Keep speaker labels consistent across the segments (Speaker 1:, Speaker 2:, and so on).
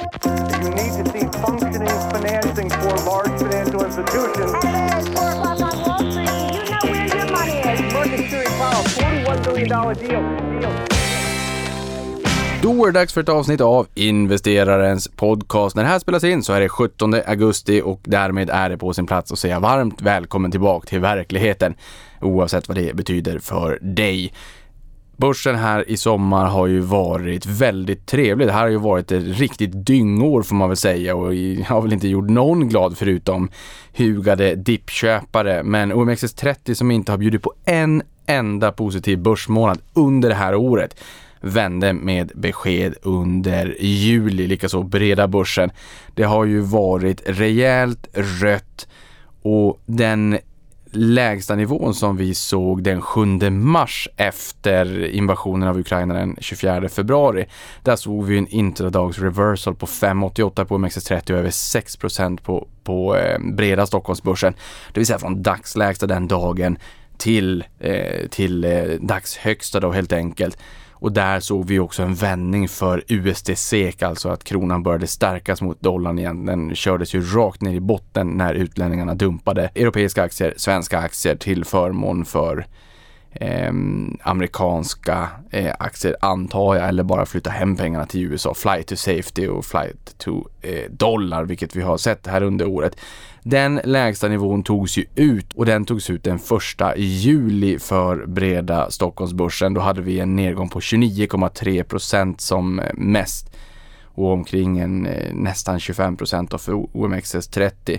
Speaker 1: You need to see functioning financing for large financial institutions.
Speaker 2: Hello, it's 4 o'clock on Wall Street. You know where your money is.
Speaker 1: Market Theory Powell, $41 billion deal. deal.
Speaker 3: Då är det dags för ett avsnitt av Investerarens podcast. När det här spelas in så är det 17 augusti och därmed är det på sin plats att säga varmt välkommen tillbaka till verkligheten. Oavsett vad det betyder för dig. Börsen här i sommar har ju varit väldigt trevlig. Det här har ju varit ett riktigt dyngår får man väl säga och har väl inte gjort någon glad förutom hugade dippköpare. Men OMXS30 som inte har bjudit på en enda positiv börsmånad under det här året vände med besked under juli, likaså breda börsen. Det har ju varit rejält rött och den lägsta nivån som vi såg den 7 mars efter invasionen av Ukraina den 24 februari. Där såg vi en intradags reversal på 5,88 på OMXS30 och över 6 på, på eh, breda Stockholmsbörsen. Det vill säga från dagslägsta den dagen till, eh, till eh, dagshögsta då helt enkelt. Och där såg vi också en vändning för USD-SEK, alltså att kronan började stärkas mot dollarn igen. Den kördes ju rakt ner i botten när utlänningarna dumpade europeiska aktier, svenska aktier till förmån för eh, amerikanska eh, aktier antar jag, eller bara flytta hem pengarna till USA. Flight to safety och flight to eh, dollar, vilket vi har sett här under året. Den lägsta nivån togs ju ut och den togs ut den första juli för breda Stockholmsbörsen. Då hade vi en nedgång på 29,3 procent som eh, mest och omkring en, eh, nästan 25 procent för OMXS30.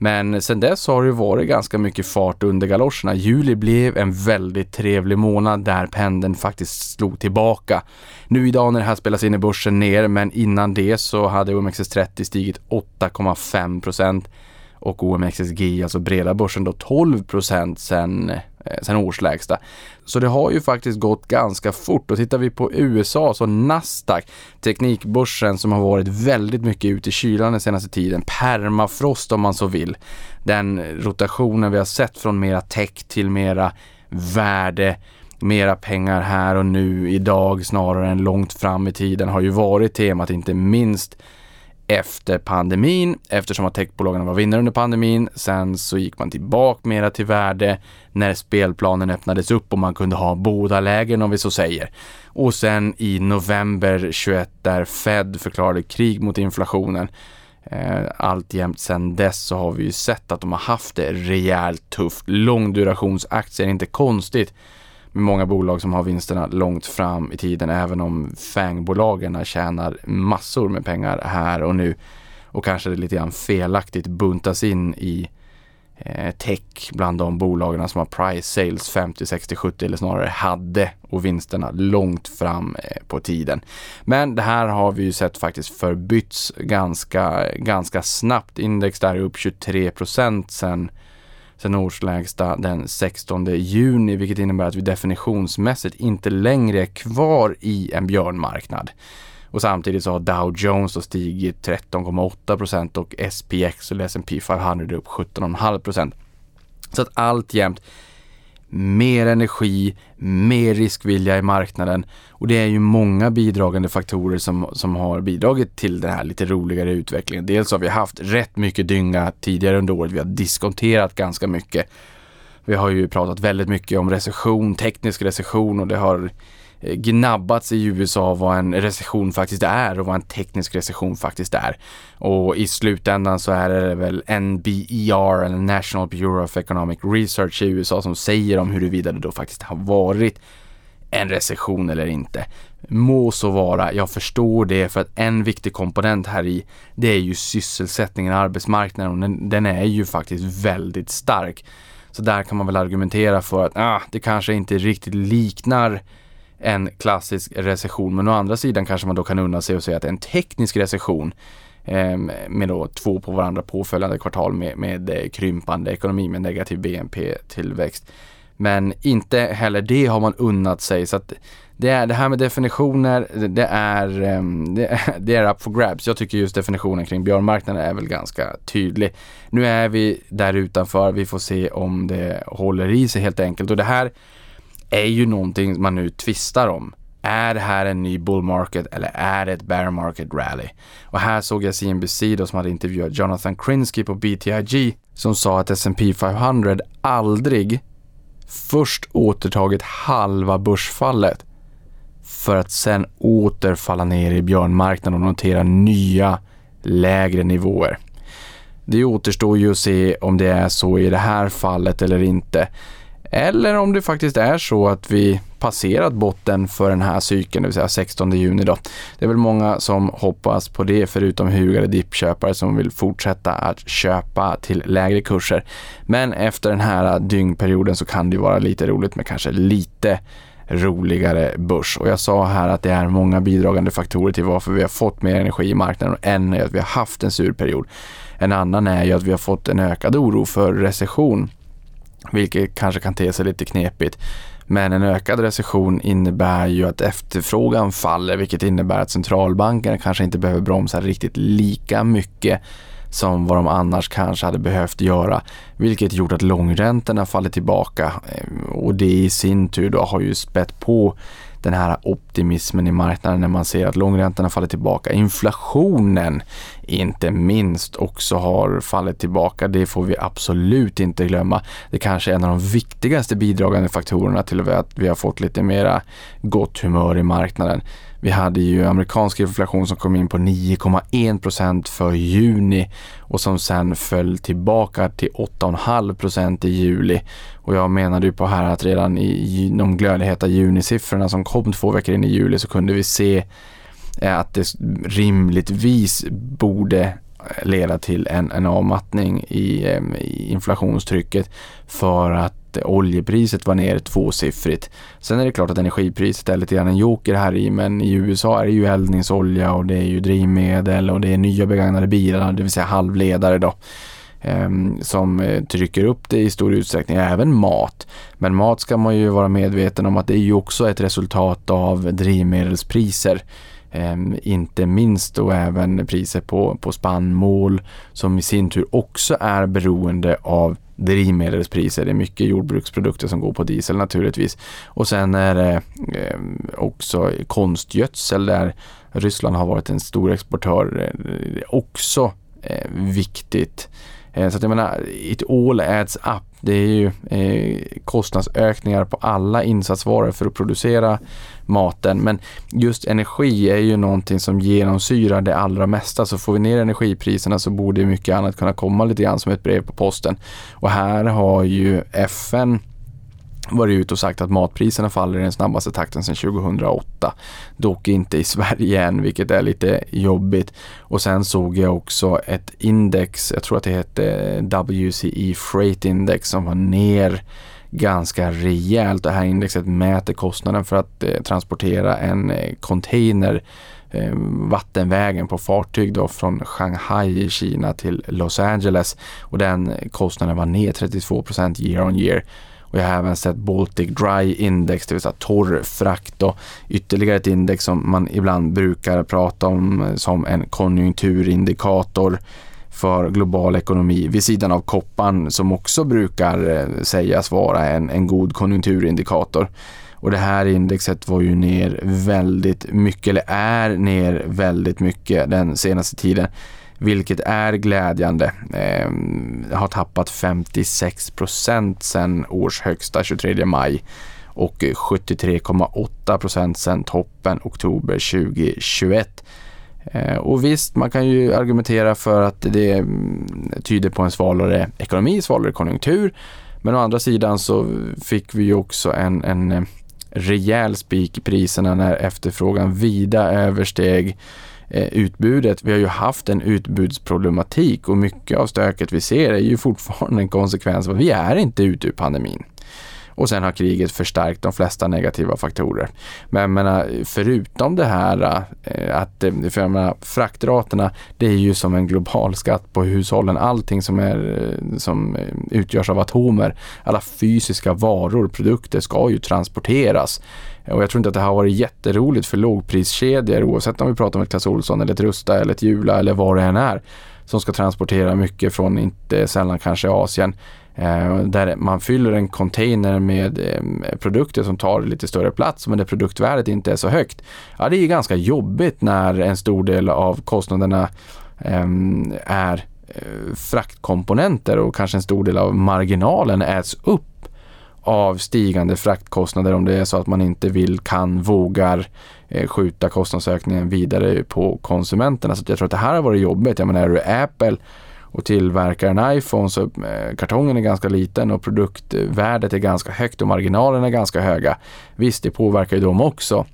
Speaker 3: Men sen dess har det varit ganska mycket fart under galoscherna. Juli blev en väldigt trevlig månad där pendeln faktiskt slog tillbaka. Nu idag när det här spelas in i börsen ner, men innan det så hade OMXS30 stigit 8,5 procent och OMXSG, alltså breda börsen då 12 procent sen, eh, sen årslägsta. Så det har ju faktiskt gått ganska fort och tittar vi på USA så Nasdaq, teknikbörsen som har varit väldigt mycket ute i kylan den senaste tiden, permafrost om man så vill. Den rotationen vi har sett från mera tech till mera värde mera pengar här och nu idag snarare än långt fram i tiden har ju varit temat inte minst efter pandemin eftersom att techbolagen var vinnare under pandemin. Sen så gick man tillbaka mera till värde när spelplanen öppnades upp och man kunde ha båda lägen om vi så säger. Och sen i november 21 där Fed förklarade krig mot inflationen. Eh, alltjämt sen dess så har vi ju sett att de har haft det rejält tufft. Långdurationsaktier, inte konstigt med många bolag som har vinsterna långt fram i tiden även om FANG-bolagen tjänar massor med pengar här och nu och kanske lite grann felaktigt buntas in i eh, tech bland de bolagen som har price sales 50, 60, 70 eller snarare hade och vinsterna långt fram eh, på tiden. Men det här har vi ju sett faktiskt förbytts ganska, ganska snabbt. Index där är upp 23 procent sen sen årslägsta den 16 juni, vilket innebär att vi definitionsmässigt inte längre är kvar i en björnmarknad. Och samtidigt så har Dow Jones stigit 13,8% och SPX och S&P 500 upp 17,5% Så att alltjämt mer energi, mer riskvilja i marknaden och det är ju många bidragande faktorer som, som har bidragit till den här lite roligare utvecklingen. Dels har vi haft rätt mycket dynga tidigare under året. Vi har diskonterat ganska mycket. Vi har ju pratat väldigt mycket om recession, teknisk recession och det har Eh, gnabbats i USA vad en recession faktiskt är och vad en teknisk recession faktiskt är. Och i slutändan så är det väl NBER, eller National Bureau of Economic Research i USA som säger om huruvida det då faktiskt har varit en recession eller inte. Må så vara, jag förstår det för att en viktig komponent här i det är ju sysselsättningen, arbetsmarknaden och den, den är ju faktiskt väldigt stark. Så där kan man väl argumentera för att ah, det kanske inte riktigt liknar en klassisk recession. Men å andra sidan kanske man då kan unna sig och säga att en teknisk recession eh, med då två på varandra påföljande kvartal med, med eh, krympande ekonomi med negativ BNP-tillväxt. Men inte heller det har man unnat sig. Så att det, är, det här med definitioner, det är, ehm, det är up for grabs. Jag tycker just definitionen kring björnmarknaden är väl ganska tydlig. Nu är vi där utanför, vi får se om det håller i sig helt enkelt. Och det här är ju någonting man nu tvistar om. Är det här en ny bull market eller är det ett bear market rally? Och här såg jag CNBC då som hade intervjuat Jonathan Krinsky på BTIG som sa att S&P 500 aldrig först återtagit halva börsfallet för att sen åter falla ner i björnmarknaden och notera nya lägre nivåer. Det återstår ju att se om det är så i det här fallet eller inte. Eller om det faktiskt är så att vi passerat botten för den här cykeln, det vill säga 16 juni då. Det är väl många som hoppas på det, förutom hugade dippköpare som vill fortsätta att köpa till lägre kurser. Men efter den här dygnperioden så kan det ju vara lite roligt med kanske lite roligare börs. Och jag sa här att det är många bidragande faktorer till varför vi har fått mer energi i marknaden. En är att vi har haft en sur period. En annan är ju att vi har fått en ökad oro för recession, vilket kanske kan te sig lite knepigt. Men en ökad recession innebär ju att efterfrågan faller, vilket innebär att centralbankerna kanske inte behöver bromsa riktigt lika mycket som vad de annars kanske hade behövt göra, vilket gjort att långräntorna faller tillbaka eh, och det i sin tur då har ju spett på den här optimismen i marknaden när man ser att långräntorna faller tillbaka. Inflationen inte minst också har fallit tillbaka. Det får vi absolut inte glömma. Det kanske är en av de viktigaste bidragande faktorerna till att vi har fått lite mera gott humör i marknaden. Vi hade ju amerikansk inflation som kom in på 9,1 procent för juni och som sen föll tillbaka till 8,5 procent i juli. Och jag menade ju på här att redan i de glödheta junisiffrorna som kom två veckor in i juli så kunde vi se att det rimligtvis borde leda till en, en avmattning i, i inflationstrycket för att oljepriset var ner tvåsiffrigt. Sen är det klart att energipriset är lite grann en joker här i, men i USA är det ju eldningsolja och det är ju drivmedel och det är nya begagnade bilar, det vill säga halvledare då som eh, trycker upp det i stor utsträckning, även mat. Men mat ska man ju vara medveten om att det är ju också ett resultat av drivmedelspriser. Ehm, inte minst då även priser på, på spannmål som i sin tur också är beroende av drivmedelspriser. Det är mycket jordbruksprodukter som går på diesel naturligtvis. Och sen är det ehm, också konstgödsel där Ryssland har varit en stor exportör. Eh, också eh, viktigt. Eh, så att jag menar, it all adds up. Det är ju eh, kostnadsökningar på alla insatsvaror för att producera maten. Men just energi är ju någonting som genomsyrar det allra mesta. Så får vi ner energipriserna så borde mycket annat kunna komma lite grann som ett brev på posten. Och här har ju FN varit ute och sagt att matpriserna faller i den snabbaste takten sedan 2008. Dock inte i Sverige än, vilket är lite jobbigt. Och sen såg jag också ett index, jag tror att det hette WCE Freight Index, som var ner ganska rejält. Det här indexet mäter kostnaden för att eh, transportera en eh, container eh, vattenvägen på fartyg då från Shanghai i Kina till Los Angeles och den kostnaden var ner 32% year on year. Och jag har även sett Baltic Dry Index, det vill säga torr frakt och ytterligare ett index som man ibland brukar prata om som en konjunkturindikator för global ekonomi vid sidan av koppan som också brukar eh, sägas vara en, en god konjunkturindikator. Och det här indexet var ju ner väldigt mycket, eller är ner väldigt mycket den senaste tiden vilket är glädjande. Eh, har tappat 56 procent sedan årshögsta 23 maj och eh, 73,8 procent sedan toppen oktober 2021. Ehm, och visst, man kan ju argumentera för att det mm, tyder på en svalare ekonomi, svalare konjunktur. Men å andra sidan så fick vi ju också en, en eh, rejäl spik i priserna när efterfrågan vida översteg Eh, utbudet. Vi har ju haft en utbudsproblematik och mycket av stöket vi ser är ju fortfarande en konsekvens av att vi är inte ute ur pandemin. Och sen har kriget förstärkt de flesta negativa faktorer. Men jag menar, förutom det här eh, att eh, för jag menar, fraktraterna, det är ju som en global skatt på hushållen. Allting som, är, som utgörs av atomer, alla fysiska varor, produkter ska ju transporteras. Och jag tror inte att det har varit jätteroligt för lågpriskedjor oavsett om vi pratar om ett Clas Ohlson eller ett Rusta eller ett Jula eller vad det än är som ska transportera mycket från inte sällan kanske Asien. Eh, där man fyller en container med eh, produkter som tar lite större plats men där produktvärdet inte är så högt. Ja, det är ganska jobbigt när en stor del av kostnaderna eh, är eh, fraktkomponenter och kanske en stor del av marginalen äts upp av stigande fraktkostnader om det är så att man inte vill, kan, vågar eh, skjuta kostnadsökningen vidare på konsumenterna. Så jag tror att det här har varit jobbigt. Jag menar, är du Apple och tillverkar en iPhone så eh, kartongen är ganska liten och produktvärdet är ganska högt och marginalerna är ganska höga. Visst, det påverkar ju dem också.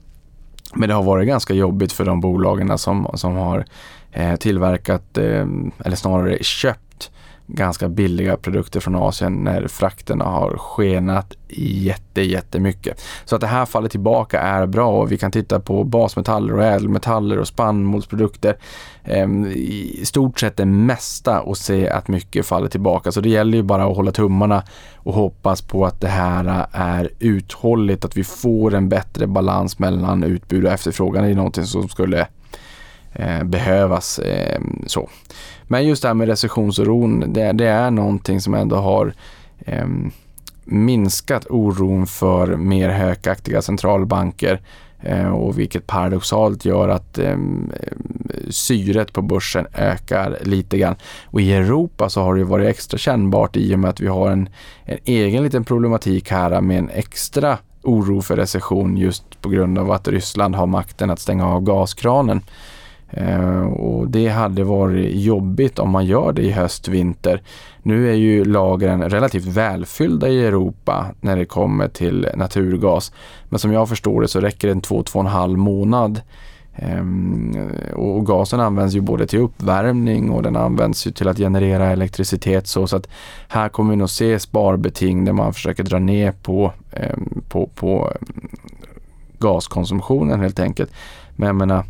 Speaker 3: Men det har varit ganska jobbigt för de bolagen som, som har eh, tillverkat, eller snarare köpt ganska billiga produkter från Asien när frakterna har skenat jätte, jättemycket. Så att det här fallet tillbaka är bra och vi kan titta på basmetaller och ädelmetaller och spannmålsprodukter. Ehm, I stort sett det mesta och se att mycket faller tillbaka. Så det gäller ju bara att hålla tummarna och hoppas på att det här är uthålligt, att vi får en bättre balans mellan utbud och efterfrågan. Det är någonting som skulle Eh, behövas. Eh, så. Men just det här med recessionsoron, det, det är någonting som ändå har eh, minskat oron för mer hökaktiga centralbanker eh, och vilket paradoxalt gör att eh, syret på börsen ökar lite grann. Och i Europa så har det varit extra kännbart i och med att vi har en, en egen liten problematik här med en extra oro för recession just på grund av att Ryssland har makten att stänga av gaskranen. Eh, och det hade varit jobbigt om man gör det i höst, vinter. Nu är ju lagren relativt välfyllda i Europa när det kommer till naturgas. Men som jag förstår det så räcker det en två, två och en halv månad. Ehm, och gasen används ju både till uppvärmning och den används ju till att generera elektricitet. Så, så att här kommer vi nog se sparbeting där man försöker dra ner på, ehm, på, på ehm, gaskonsumtionen helt enkelt. Men jag menar,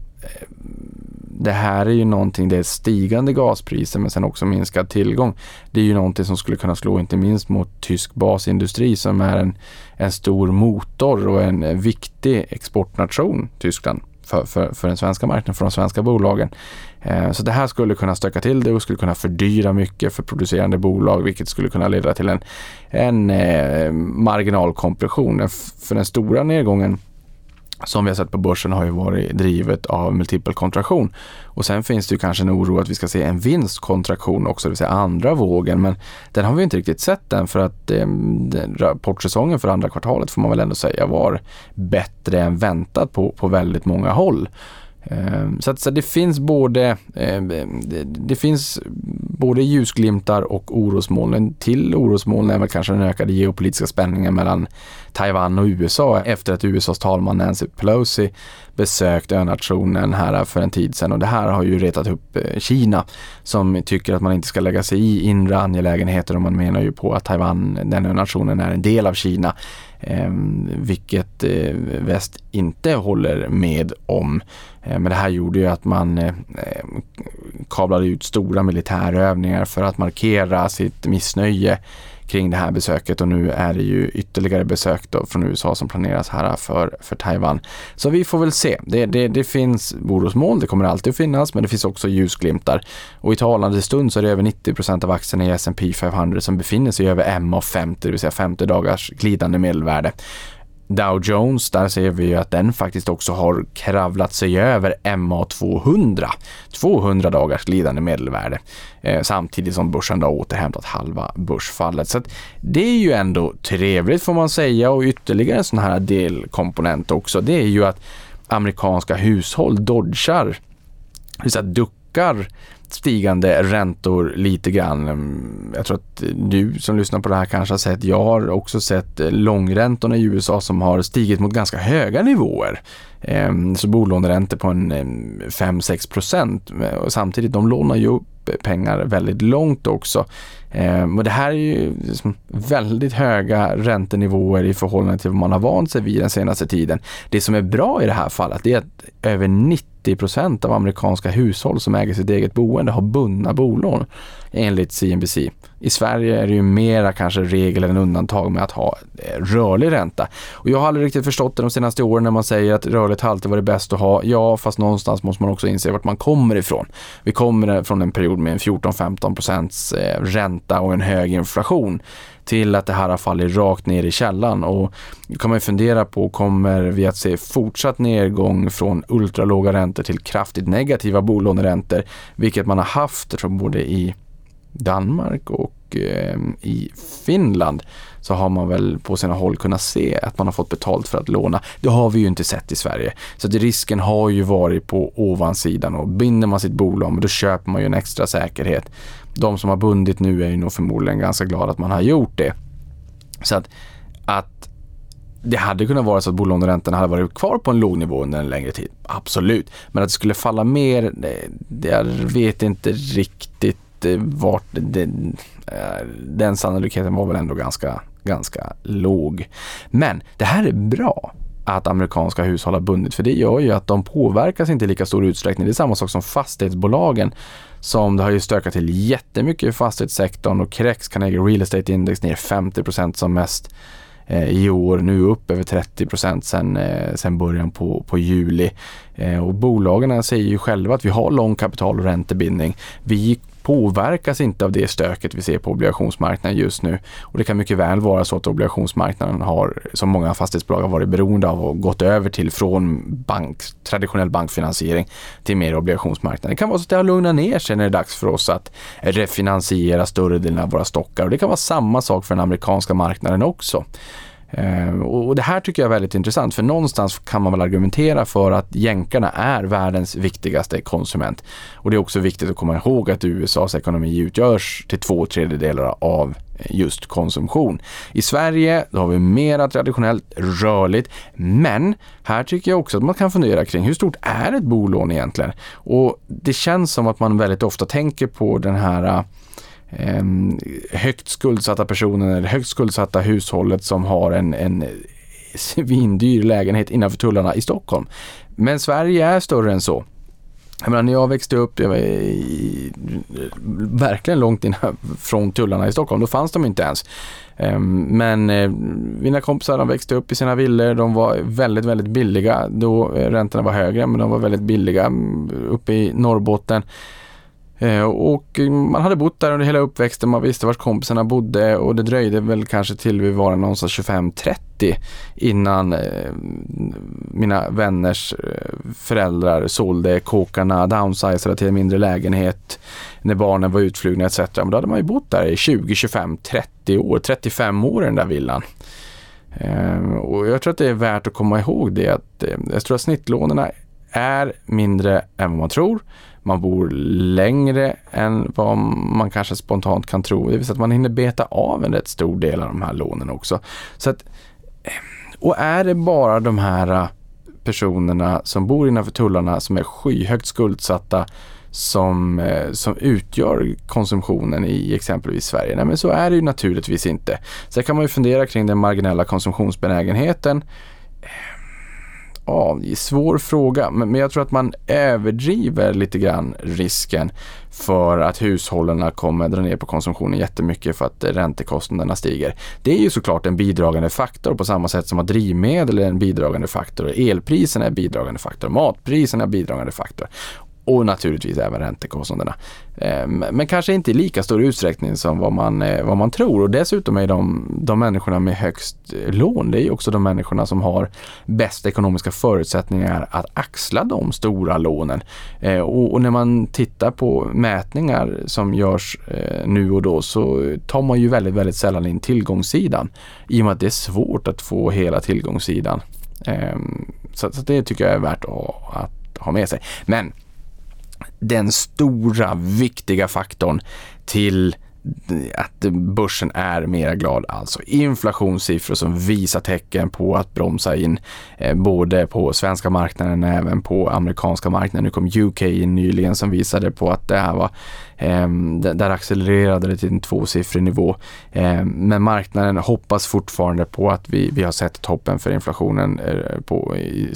Speaker 3: det här är ju någonting, det är stigande gaspriser men sen också minskad tillgång. Det är ju någonting som skulle kunna slå inte minst mot tysk basindustri som är en, en stor motor och en viktig exportnation, Tyskland, för, för, för den svenska marknaden, för de svenska bolagen. Eh, så det här skulle kunna stöka till det och skulle kunna fördyra mycket för producerande bolag vilket skulle kunna leda till en, en eh, marginalkompression. För den stora nedgången som vi har sett på börsen har ju varit drivet av multipel kontraktion. Och sen finns det ju kanske en oro att vi ska se en vinstkontraktion också, det vill säga andra vågen. Men den har vi inte riktigt sett än för att eh, rapportsäsongen för andra kvartalet får man väl ändå säga var bättre än väntat på, på väldigt många håll. Ehm, så, att, så det finns både ehm, det, finns både ljusglimtar och orosmoln. Till orosmoln är väl kanske den ökade geopolitiska spänningen mellan Taiwan och USA efter att USAs talman Nancy Pelosi besökt önationen här för en tid sedan och det här har ju retat upp eh, Kina som tycker att man inte ska lägga sig i inre angelägenheter och man menar ju på att Taiwan, den önationen, är en del av Kina. Eh, vilket eh, väst inte håller med om. Eh, men det här gjorde ju att man eh, kablade ut stora militärövningar för att markera sitt missnöje kring det här besöket och nu är det ju ytterligare besök då från USA som planeras här för, för Taiwan. Så vi får väl se. Det, det, det finns orosmoln, det kommer alltid att finnas, men det finns också ljusglimtar. Och i talande stund så är det över 90% av aktierna i S&P 500 som befinner sig över MA50, det vill säga 50 dagars glidande medelvärde. Dow Jones, där ser vi ju att den faktiskt också har kravlat sig över MA200, 200 dagars glidande medelvärde, eh, samtidigt som börsen har återhämtat halva börsfallet. Så det är ju ändå trevligt får man säga och ytterligare en sån här delkomponent också, det är ju att amerikanska hushåll dodgar, det vill säga duckar stigande räntor lite grann. Jag tror att du som lyssnar på det här kanske har sett, jag har också sett långräntorna i USA som har stigit mot ganska höga nivåer. Ehm, så bolåneräntor på en ehm, 5-6 procent. Samtidigt, de lånar ju upp pengar väldigt långt också. Eh, och det här är ju liksom väldigt höga räntenivåer i förhållande till vad man har vant sig vid den senaste tiden. Det som är bra i det här fallet är att över 90 procent av amerikanska hushåll som äger sitt eget boende har bundna bolån enligt CNBC. I Sverige är det ju mera kanske regel än undantag med att ha eh, rörlig ränta. Och jag har aldrig riktigt förstått det de senaste åren när man säger att rörligt alltid varit bäst att ha. Ja, fast någonstans måste man också inse vart man kommer ifrån. Vi kommer från en period med en 14-15 procents eh, ränta och en hög inflation till att det här har fallit rakt ner i källan och då kan man ju fundera på, kommer vi att se fortsatt nedgång från ultralåga räntor till kraftigt negativa bolåneräntor, vilket man har haft, jag tror både i Danmark och eh, i Finland så har man väl på sina håll kunnat se att man har fått betalt för att låna. Det har vi ju inte sett i Sverige. Så att risken har ju varit på ovansidan och binder man sitt bolån då köper man ju en extra säkerhet. De som har bundit nu är ju nog förmodligen ganska glada att man har gjort det. Så att, att det hade kunnat vara så att bolåneräntorna hade varit kvar på en låg nivå under en längre tid. Absolut. Men att det skulle falla mer, det, det jag vet inte riktigt vart det, eh, den sannolikheten var väl ändå ganska, ganska låg. Men det här är bra att amerikanska hushåll har bundit för det gör ju att de påverkas inte i lika stor utsträckning. Det är samma sak som fastighetsbolagen som det har ju stökat till jättemycket i fastighetssektorn och Crex Carnegie Real Estate Index ner 50% som mest eh, i år, nu upp över 30 procent sen, eh, sen början på, på juli. och bolagen säger ju själva att vi har lång kapital och räntebindning. Vi påverkas inte av det stöket vi ser på obligationsmarknaden just nu. Och det kan mycket väl vara så att obligationsmarknaden har, som många fastighetsbolag har varit beroende av och gått över till från bank, traditionell bankfinansiering till mer obligationsmarknad. Det kan vara så att det har lugnat ner sig när det är dags för oss att refinansiera större delen av våra stockar. Och det kan vara samma sak för den amerikanska marknaden också. Eh, och det här tycker jag är väldigt intressant för någonstans kan man väl argumentera för att jänkarna är världens viktigaste konsument. Och det är också viktigt att komma ihåg att USAs ekonomi utgörs till två tredjedelar av just konsumtion. I Sverige då har vi mera traditionellt rörligt, men här tycker jag också att man kan fundera kring hur stort är ett bolån egentligen? Och det känns som att man väldigt ofta tänker på den här eh, högt skuldsatta personen eller högt skuldsatta hushållet som har en, en svindyr lägenhet innanför tullarna i Stockholm. Men Sverige är större än så. Jag menar, när jag växte upp, jag var i, verkligen långt innan från tullarna i Stockholm, då fanns de inte ens. Ehm, men eh, mina kompisar de växte upp i sina villor, de var väldigt, väldigt billiga. Då eh, räntorna var högre, men de var väldigt billiga mm, uppe i Norrbotten. Eh, och man hade bott där under hela uppväxten, man visste vart kompisarna bodde och det dröjde väl kanske till vi var någonstans 25-30 innan eh, mina vänners eh, föräldrar sålde kåkarna, downsizade till en mindre lägenhet när barnen var utflugna etc. Men då hade man ju bott där i 20, 25, 30 år, 35 år i den där villan. Och jag tror att det är värt att komma ihåg det att jag tror att snittlånen är mindre än vad man tror man bor längre än vad man kanske spontant kan tro. Det vill säga att man hinner beta av en rätt stor del av de här lånen också. Så att, eh, och är det bara de här eh, personerna som bor innanför tullarna som är skyhögt skuldsatta som, eh, som utgör konsumtionen i exempelvis Sverige? Nej men så är det ju naturligtvis inte. Sen kan man ju fundera kring den marginella konsumtionsbenägenheten Ja, svår fråga, men jag tror att man överdriver lite grann risken för att hushållen kommer dra ner på konsumtionen jättemycket för att räntekostnaderna stiger. Det är ju såklart en bidragande faktor på samma sätt som att drivmedel är en bidragande faktor, elpriserna är en bidragande faktor, matpriserna är en bidragande faktor och naturligtvis även räntekostnaderna. Eh, men kanske inte i lika stor utsträckning som vad man, eh, vad man tror och dessutom är de, de människorna med högst eh, lån, det är också de människorna som har bäst ekonomiska förutsättningar att axla de stora lånen. Och, och när man tittar på mätningar som görs nu och då så tar man ju väldigt, väldigt sällan in tillgångssidan i och med att det är svårt att få hela tillgångssidan. Ehm, så, så det tycker jag är värt att, att ha med sig. Men den stora viktiga faktorn till att börsen är mera glad. Alltså inflationssiffror som visar tecken på att bromsa in eh, både på svenska marknaden och även på amerikanska marknaden. Nu kom UK in nyligen som visade på att det här var eh, där accelererade det till en tvåsiffrig nivå. Eh, men marknaden hoppas fortfarande på att vi, vi har sett toppen för inflationen eh, på i,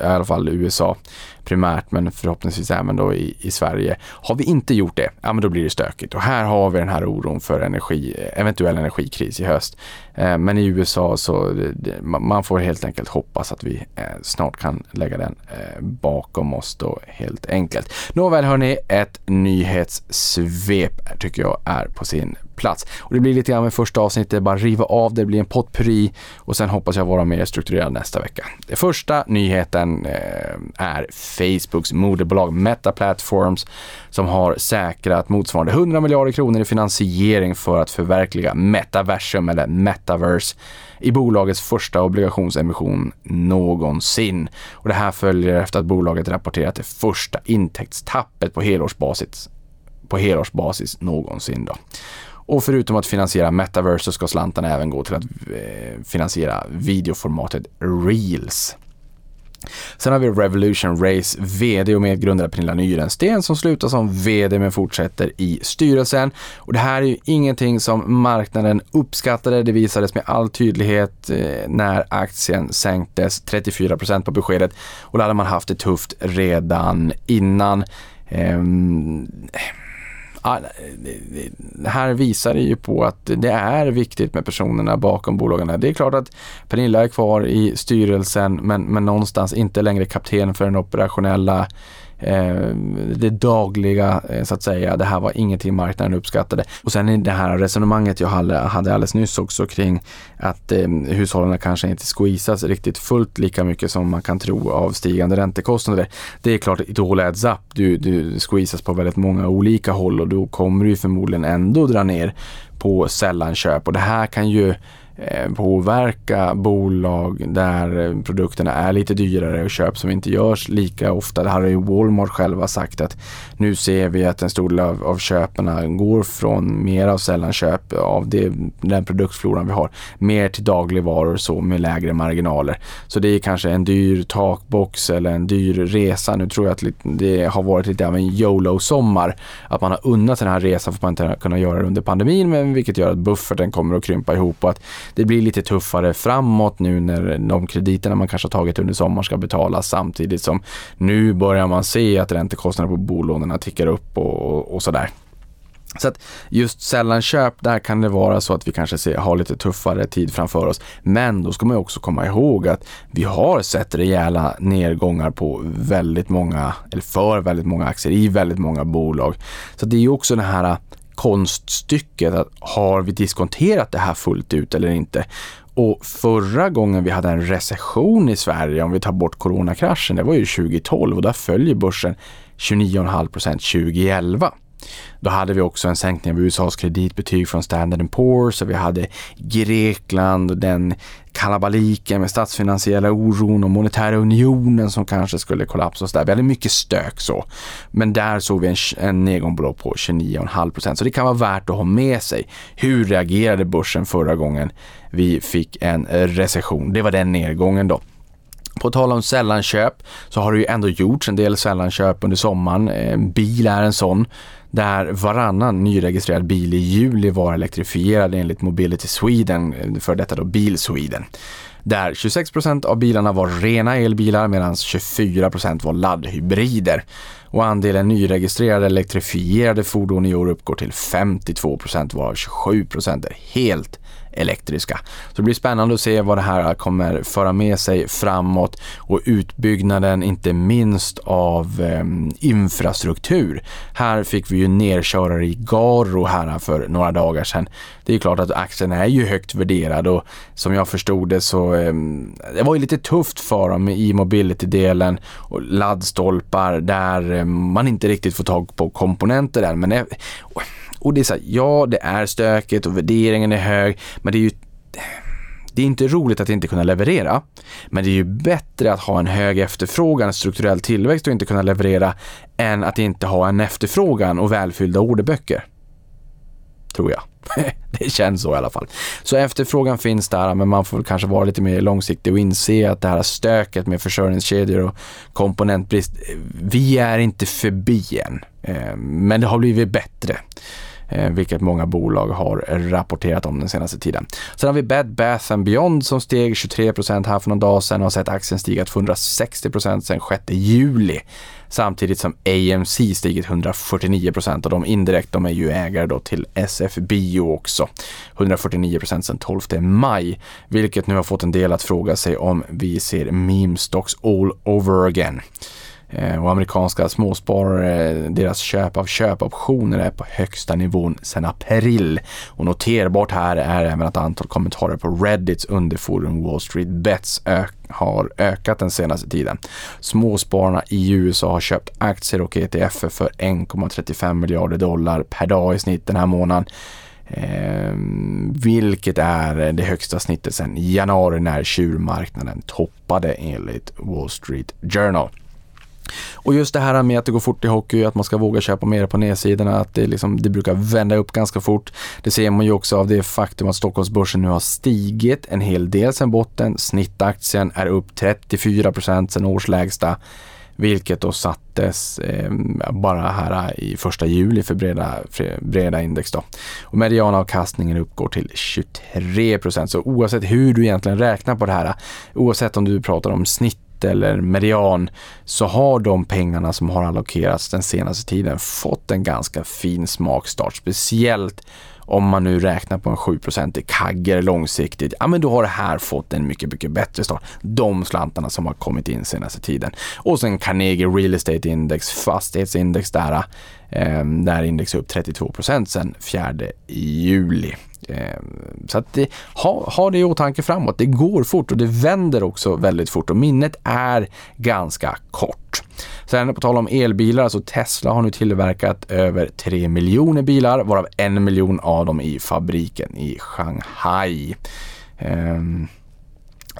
Speaker 3: i alla fall USA primärt, men förhoppningsvis även då i, i Sverige. Har vi inte gjort det, ja men då blir det stökigt. Och här har vi den här oron för energi, eventuell energikris i höst. Eh, men i USA så det, man får helt enkelt hoppas att vi eh, snart kan lägga den eh, bakom oss då helt enkelt. Nåväl hörni, ett nyhetssvep tycker jag är på sin plats. Och det blir lite grann med första avsnittet, bara riva av det, blir en potpurri och sen hoppas jag vara mer strukturerad nästa vecka. Den första nyheten eh, är Facebooks moderbolag Meta Platforms som har säkrat motsvarande 100 miljarder kronor i finansiering för att förverkliga metaversum eller metaverse i bolagets första obligationsemission någonsin. Och det här följer efter att bolaget rapporterat det första intäktstappet på helårsbasis, på helårsbasis någonsin. Då. Och förutom att finansiera metaverse så ska slantarna även gå till att eh, finansiera videoformatet Reels. Sen har vi Revolution Race VD och medgrundare Pernilla Nyrensten som slutar som VD men fortsätter i styrelsen. Och det här är ju ingenting som marknaden uppskattade. Det visades med all tydlighet eh, när aktien sänktes 34% på beskedet och då hade man haft det tufft redan innan. Ehm, Ah, här visar ju på att det är viktigt med personerna bakom bolagen. Det är klart att Pernilla är kvar i styrelsen men, men någonstans inte längre kapten för den operationella Eh, det dagliga eh, så att säga. Det här var ingenting marknaden uppskattade. Och sen i det här resonemanget jag hade, alldeles nyss också kring att eh, hushållen kanske inte squeezas riktigt fullt lika mycket som man kan tro av stigande räntekostnader. Det är klart, it all adds up. Du, du squeezas på väldigt många olika håll och då kommer du förmodligen ändå dra ner på sällanköp och det här kan ju Eh, påverka bolag där eh, produkterna är lite dyrare och köp som inte görs lika ofta. Det här har ju Walmart själva sagt att nu ser vi att en stor del av, av köperna går från mer av sällanköp av det, den produktfloran vi har mer till dagligvaror så med lägre marginaler. Så det är kanske en dyr takbox eller en dyr resa. Nu tror jag att det har varit lite av en YOLO-sommar. Att man har unnat den här resan för att man inte kunna göra det under pandemin men vilket gör att bufferten kommer att krympa ihop och att det blir lite tuffare framåt nu när de krediterna man kanske har tagit under sommaren ska betalas samtidigt som nu börjar man se att räntekostnaderna på bolånen tickar upp och, och sådär. Så att just sällanköp, där kan det vara så att vi kanske ser, har lite tuffare tid framför oss. Men då ska man också komma ihåg att vi har sett rejäla nedgångar på väldigt många, eller för väldigt många aktier i väldigt många bolag. Så det är ju också den här konststycket. Att har vi diskonterat det här fullt ut eller inte? Och förra gången vi hade en recession i Sverige, om vi tar bort coronakraschen, det var ju 2012 och där följer börsen 29,5% 2011. Då hade vi också en sänkning av USAs kreditbetyg från Standard Poor's och vi hade Grekland och den kalabaliken med statsfinansiella oron och monetära unionen som kanske skulle kollapsa och så där. Vi hade mycket stök så. Men där såg vi en, en nedgång på 29,5 procent. Så det kan vara värt att ha med sig. Hur reagerade börsen förra gången vi fick en recession? Det var den nedgången då. På tal om sällanköp så har det ju ändå gjorts en del sällanköp under sommaren. Eh, en bil är en sån där varannan nyregistrerad bil i juli var elektrifierad enligt Mobility Sweden, eh, för detta då Bil Sweden. Där 26% av bilarna var rena elbilar medan 24% var laddhybrider. Och andelen nyregistrerade elektrifierade fordon i år uppgår till 52% varav 27% är helt elektriska. Så det blir spännande att se vad det här kommer föra med sig framåt och utbyggnaden inte minst av eh, infrastruktur. Här fick vi ju nerkörare i Garo här för några dagar sedan. Det är klart att aktien är ju högt värderad och som jag förstod det så eh, det var ju lite tufft för dem i mobility-delen och laddstolpar där eh, man inte riktigt får tag på komponenter än. Men och det är så här, ja det är stökigt och värderingen är hög, men det är ju det är inte roligt att inte kunna leverera, men det är ju bättre att ha en hög efterfrågan, strukturell tillväxt och inte kunna leverera än att inte ha en efterfrågan och välfyllda orderböcker. tror jag. det känns så i alla fall. Så efterfrågan finns där, men man får kanske vara lite mer långsiktig och inse att det här stöket med försörjningskedjor och komponentbrist, vi är inte förbi än. Eh, men det har blivit bättre Eh, vilket många bolag har rapporterat om den senaste tiden. Sen har vi Bed Bath Beyond som steg 23% här för någon dag sedan och har sett aktien stiga 260% sedan 6 juli. Samtidigt som AMC stigit 149% och de indirekt, de är ju ägare då till SF Bio också. 149% sedan 12 maj, vilket nu har fått en del att fråga sig om vi ser meme stocks all over again. Eh, och amerikanska småsparare, deras köp av köpoptioner är på högsta nivån sedan april. Och noterbart här är även att antal kommentarer på Reddits underforum Wall Street Bets har ökat den senaste tiden. Småspararna i USA har köpt aktier och ETF för 1,35 miljarder dollar per dag i snitt den här månaden. Eh, vilket är det högsta snittet sedan januari när tjurmarknaden toppade enligt Wall Street Journal. Och just det här med att det går fort i hockey, att man ska våga köpa mer på nedsidorna, att det, liksom, det brukar vända upp ganska fort. Det ser man ju också av det faktum att Stockholmsbörsen nu har stigit en hel del sen botten. Snittaktien är upp 34 procent sen årslägsta vilket då sattes eh, bara här i första juli för breda, för breda index. Då. Och medianavkastningen uppgår till 23 procent. Så oavsett hur du egentligen räknar på det här, oavsett om du pratar om snitt eller median så har de pengarna som har allokerats den senaste tiden fått en ganska fin smakstart. Speciellt om man nu räknar på en 7 i kagger långsiktigt, ja men då har det här fått en mycket, mycket bättre start. De slantarna som har kommit in senaste tiden. Och sen Carnegie Real Estate Index, fastighetsindex där, eh, där index är upp 32% sen 4 juli. Ehm, så att det, ha, ha det i åtanke framåt. Det går fort och det vänder också väldigt fort och minnet är ganska kort. Sen på tal om elbilar, så Tesla har nu tillverkat över 3 miljoner bilar, varav en miljon av dem i fabriken i Shanghai. Um,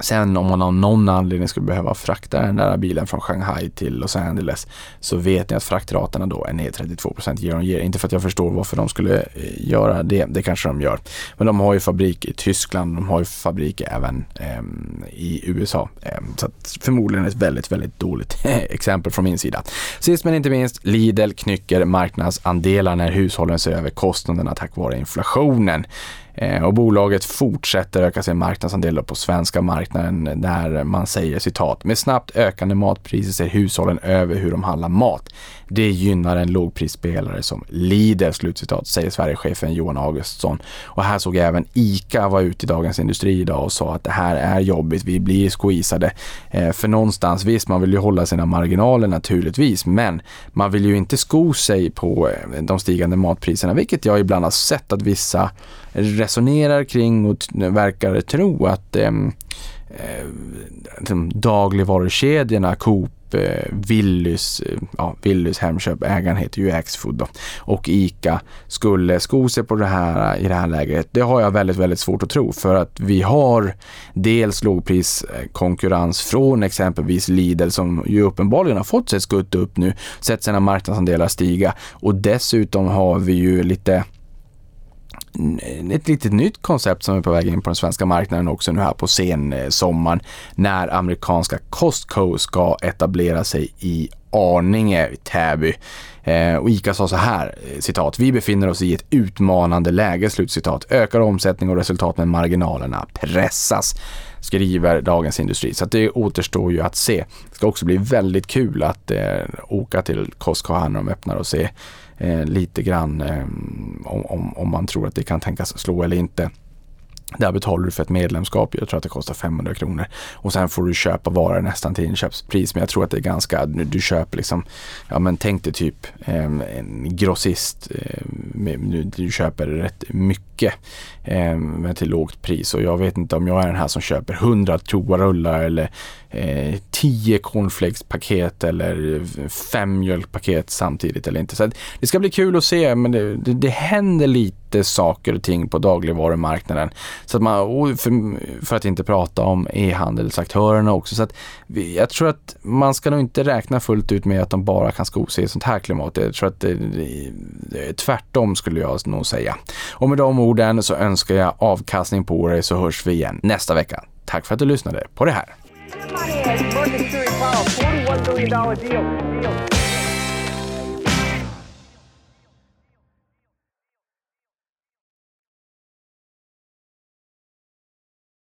Speaker 3: Sen om man av någon anledning skulle behöva frakta den där bilen från Shanghai till Los Angeles så vet ni att fraktraterna då är ner 32 year on year. Inte för att jag förstår varför de skulle eh, göra det, det kanske de gör. Men de har ju fabrik i Tyskland, de har ju fabrik även eh, i USA. Eh, så förmodligen ett väldigt, väldigt dåligt exempel från min sida. Sist men inte minst, Lidl knycker marknadsandelar när hushållen ser över kostnaderna tack vare inflationen. Eh, och bolaget fortsätter öka sin marknadsandel på svenska marknaden där man säger citat med snabbt ökande matpriser ser hushållen över hur de handlar mat. Det gynnar en lågprisspelare som lider”, slutcitat, säger Sverigechefen Johan Augustsson. Och här såg även ICA vara ute i Dagens Industri idag och sa att det här är jobbigt, vi blir squeezade. Eh, för någonstans, visst man vill ju hålla sina marginaler naturligtvis, men man vill ju inte sko sig på eh, de stigande matpriserna, vilket jag ibland har sett att vissa resonerar kring och verkar tro att ehm, eh, eh, dagligvarukedjorna Coop eh, Willys, eh, ja, Willys Hemköp, ägaren heter ju Axfood då, och ICA skulle sko sig på det här i det här läget. Det har jag väldigt, väldigt svårt att tro för att vi har dels lågpriskonkurrens från exempelvis Lidl som ju uppenbarligen har fått sig ett skutt upp nu, sett sina marknadsandelar stiga och dessutom har vi ju lite ett litet nytt koncept som är på väg in på den svenska marknaden också nu här på sensommaren när amerikanska Costco ska etablera sig i Arninge, Täby. Eh, och ICA sa så här, eh, citat, vi befinner oss i ett utmanande läge, slutcitat. Ökar omsättning och resultat men marginalerna pressas skriver Dagens Industri. Så det återstår ju att se. Det ska också bli väldigt kul att eh, åka till Costco här när de öppnar och se eh, lite grann eh, om, om, om man tror att det kan tänkas slå eller inte. Där betalar du för ett medlemskap. Jag tror att det kostar 500 kronor. Och sen får du köpa varor nästan till inköpspris. Men jag tror att det är ganska, du köper liksom, ja men tänk dig typ eh, en grossist. Eh, med, du köper rätt mycket eh, men till lågt pris. Och jag vet inte om jag är den här som köper 100 toarullar eller eh, 10 cornflakespaket eller 5 mjölkpaket samtidigt eller inte. Så det ska bli kul att se men det, det, det händer lite saker och ting på dagligvarumarknaden. Så att man, för, för att inte prata om e-handelsaktörerna också. Så att vi, jag tror att man ska nog inte räkna fullt ut med att de bara kan sko sig i sånt här klimat. Jag tror att det, det, tvärtom skulle jag nog säga. Och med de orden så önskar jag avkastning på dig så hörs vi igen nästa vecka. Tack för att du lyssnade på det här.